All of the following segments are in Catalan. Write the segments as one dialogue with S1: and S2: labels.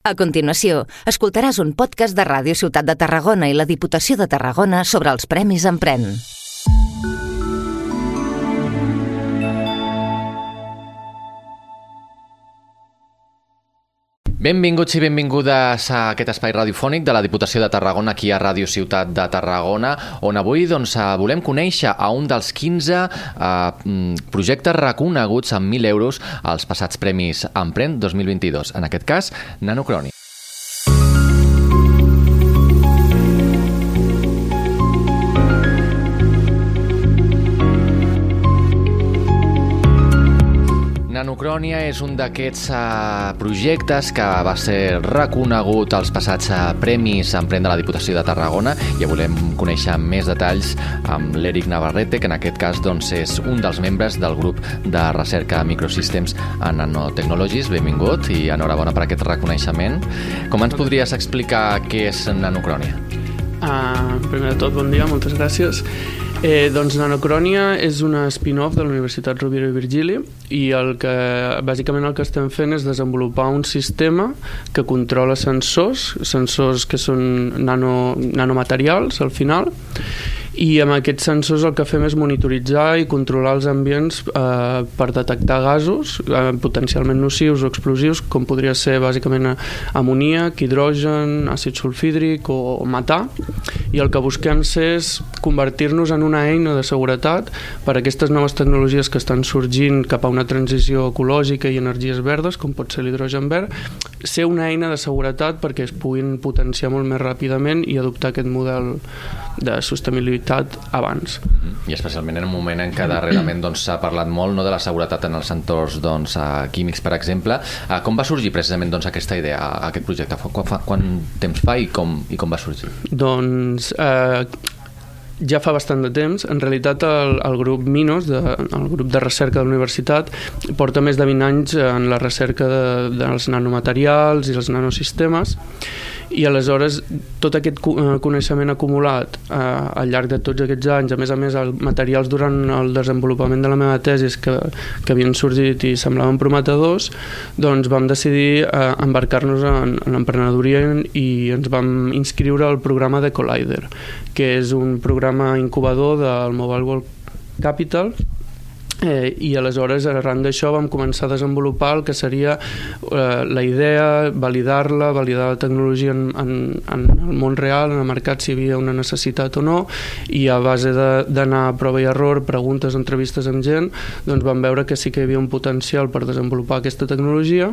S1: A continuació, escoltaràs un podcast de Ràdio Ciutat de Tarragona i la Diputació de Tarragona sobre els Premis Empren.
S2: Benvinguts i benvingudes a aquest espai radiofònic de la Diputació de Tarragona aquí a Ràdio Ciutat de Tarragona, on avui doncs, eh, volem conèixer a un dels 15 eh, mm, projectes reconeguts amb 1.000 euros als passats Premis Emprèn 2022, en aquest cas Nanocrònic. Nanocrònia és un d'aquests uh, projectes que va ser reconegut als passats uh, premis Emprèn de la Diputació de Tarragona i volem conèixer més detalls amb l'Eric Navarrete, que en aquest cas doncs, és un dels membres del grup de recerca Microsystems en Nanotechnologies. Benvingut i enhorabona per aquest reconeixement. Com ens podries explicar què és Nanocrònia?
S3: Uh, primer de tot, bon dia, moltes gràcies. Eh, doncs Nanocrònia és una spin-off de la Universitat Rovira i Virgili i el que, bàsicament el que estem fent és desenvolupar un sistema que controla sensors, sensors que són nano, nanomaterials al final, i amb aquests sensors el que fem és monitoritzar i controlar els ambients eh, per detectar gasos eh, potencialment nocius o explosius com podria ser bàsicament amoníac, hidrogen, àcid sulfídric o, o metà. I el que busquem és convertir-nos en una eina de seguretat per a aquestes noves tecnologies que estan sorgint cap a una transició ecològica i energies verdes com pot ser l'hidrogen verd ser una eina de seguretat perquè es puguin potenciar molt més ràpidament i adoptar aquest model de sostenibilitat abans.
S2: I especialment en un moment en què darrerament doncs, s'ha doncs, parlat molt no, de la seguretat en els entorns doncs, químics, per exemple. Ah, com va sorgir precisament doncs, aquesta idea, aquest projecte? Quan, fa, quan temps fa i com, i com va sorgir?
S3: Doncs eh, ja fa bastant de temps. En realitat, el, el grup Minos, de, el grup de recerca de la universitat, porta més de 20 anys en la recerca de, dels nanomaterials i els nanosistemes i aleshores tot aquest eh, coneixement acumulat eh, al llarg de tots aquests anys, a més a més els materials durant el desenvolupament de la meva tesi que, que havien sorgit i semblaven prometedors, doncs vam decidir eh, embarcar-nos en, en l'emprenedoria i ens vam inscriure al programa de Collider, que és un programa incubador del Mobile World Capital Eh, I aleshores, arran d'això, vam començar a desenvolupar el que seria eh, la idea, validar-la, validar la tecnologia en, en, en el món real, en el mercat, si hi havia una necessitat o no, i a base d'anar a prova i error, preguntes, entrevistes amb gent, doncs vam veure que sí que hi havia un potencial per desenvolupar aquesta tecnologia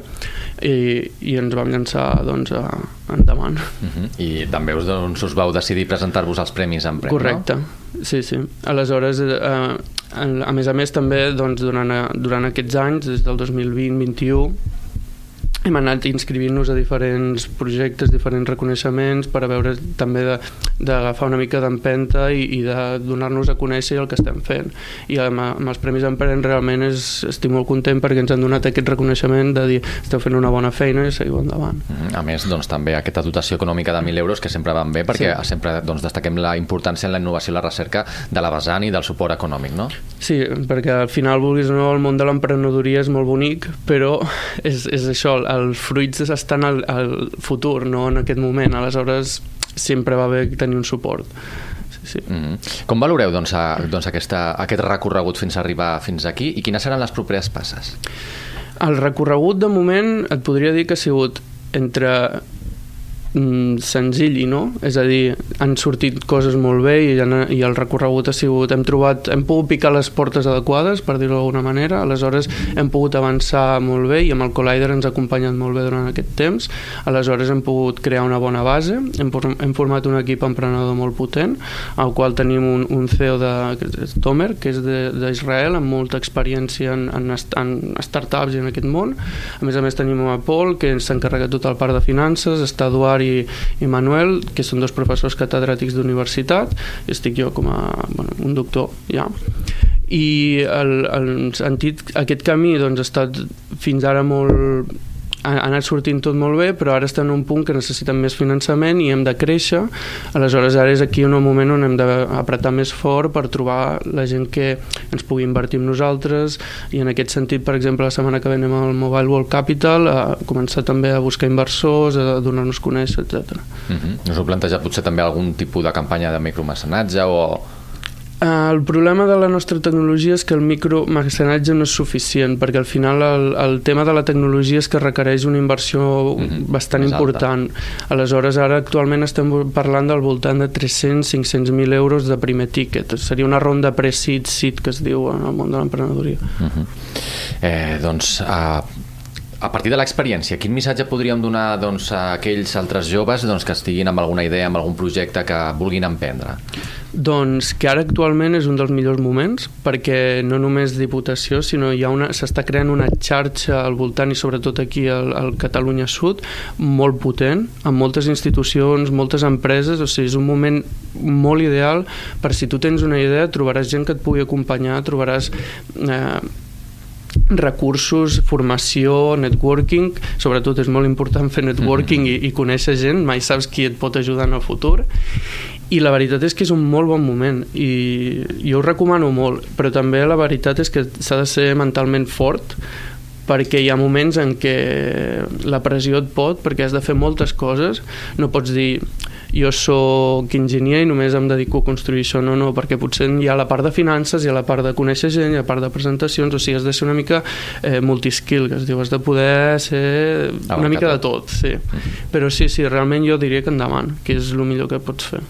S3: i, i ens vam llançar doncs, a, endavant.
S2: Uh -huh. I també us, doncs, us vau decidir presentar-vos als Premis en Premi,
S3: Correcte,
S2: no?
S3: sí, sí. Aleshores, eh, a més a més també doncs, durant, durant aquests anys des del 2020-21 hem anat inscrivint-nos a diferents projectes, diferents reconeixements per a veure també d'agafar una mica d'empenta i, i de donar-nos a conèixer el que estem fent i amb, amb els Premis Empren realment és, estic molt content perquè ens han donat aquest reconeixement de dir esteu fent una bona feina i seguiu endavant
S2: mm-hmm. A més, doncs, també aquesta dotació econòmica de 1.000 euros que sempre van bé perquè sí. sempre doncs, destaquem la importància en la innovació i la recerca de la vessant i del suport econòmic, no?
S3: Sí, perquè al final, vulguis no, el món de l'emprenedoria és molt bonic, però és, és això, els fruits estan al, al futur, no en aquest moment. Aleshores, sempre va bé tenir un suport. Sí, sí.
S2: Mm -hmm. Com valoreu doncs, a, doncs aquesta, aquest recorregut fins a arribar fins aquí i quines seran les properes passes?
S3: El recorregut, de moment, et podria dir que ha sigut entre mm, senzill i no, és a dir, han sortit coses molt bé i, i el recorregut ha sigut, hem trobat, hem pogut picar les portes adequades, per dir-ho d'alguna manera, aleshores hem pogut avançar molt bé i amb el Collider ens ha acompanyat molt bé durant aquest temps, aleshores hem pogut crear una bona base, hem, hem format un equip emprenedor molt potent, al qual tenim un, un CEO de Tomer, que és d'Israel, amb molta experiència en, en, en startups i en aquest món, a més a més tenim a Paul, que s'encarrega tot el part de finances, està Eduard i, i Manuel, que són dos professors catedràtics d'universitat, estic jo com a bueno, un doctor, ja. I el, el sentit, aquest camí doncs, ha estat fins ara molt ha anat sortint tot molt bé, però ara estem en un punt que necessitem més finançament i hem de créixer, aleshores ara és aquí un moment on hem d'apretar més fort per trobar la gent que ens pugui invertir en nosaltres i en aquest sentit, per exemple, la setmana que ve anem al Mobile World Capital a començar també a buscar inversors, a donar-nos conèixer, etc.
S2: Uh -huh. Us heu plantejat potser també algun tipus de campanya de micromecenatge o
S3: el problema de la nostra tecnologia és que el micromecenatge no és suficient, perquè al final el, el tema de la tecnologia és que requereix una inversió mm -hmm. bastant Més important. Aleshores, ara actualment estem parlant del voltant de 300-500.000 euros de primer ticket. Seria una ronda pre-seed, seed, que es diu en el món de l'emprenedoria. Mm -hmm.
S2: eh, doncs, uh, a partir de l'experiència, quin missatge podríem donar doncs, a aquells altres joves doncs, que estiguin amb alguna idea, amb algun projecte que vulguin emprendre?
S3: Doncs que ara actualment és un dels millors moments perquè no només Diputació, sinó hi ha una s'està creant una xarxa al voltant i sobretot aquí al, al Catalunya Sud molt potent, amb moltes institucions, moltes empreses, o sigui, és un moment molt ideal per si tu tens una idea, trobaràs gent que et pugui acompanyar, trobaràs eh, recursos, formació, networking, sobretot és molt important fer networking mm -hmm. i, i conèixer gent, mai saps qui et pot ajudar en el futur i la veritat és que és un molt bon moment i jo ho recomano molt, però també la veritat és que s'ha de ser mentalment fort perquè hi ha moments en què la pressió et pot, perquè has de fer moltes coses, no pots dir jo sóc enginyer i només em dedico a construir això, no, no, perquè potser hi ha la part de finances, hi ha la part de conèixer gent, hi ha la part de presentacions, o sigui, has de ser una mica eh, multiskill, que es diu, has de poder ser una mica de tot, sí. Però sí, sí, realment jo diria que endavant, que és el millor que pots fer.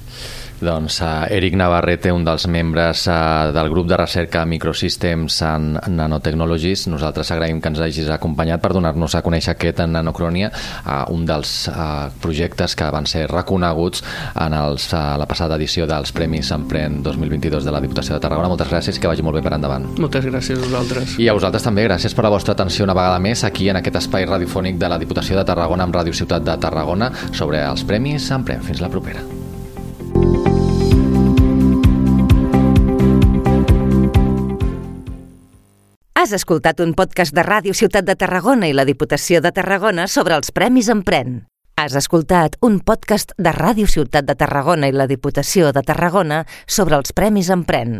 S2: Doncs uh, Eric Navarrete, un dels membres uh, del grup de recerca Microsystems en Nanotechnologies. Nosaltres agraïm que ens hagis acompanyat per donar-nos a conèixer aquest en Nanocrònia, uh, un dels uh, projectes que van ser reconeguts en els, uh, la passada edició dels Premis Empren 2022 de la Diputació de Tarragona. Moltes gràcies i que vagi molt bé per endavant.
S3: Moltes gràcies a vosaltres.
S2: I a vosaltres també, gràcies per la vostra atenció una vegada més aquí en aquest espai radiofònic de la Diputació de Tarragona amb Ràdio Ciutat de Tarragona sobre els Premis Empren. Fins la propera.
S1: Has escoltat un podcast de Ràdio Ciutat de Tarragona i la Diputació de Tarragona sobre els Premis Empren. Has escoltat un podcast de Ràdio Ciutat de Tarragona i la Diputació de Tarragona sobre els Premis Empren.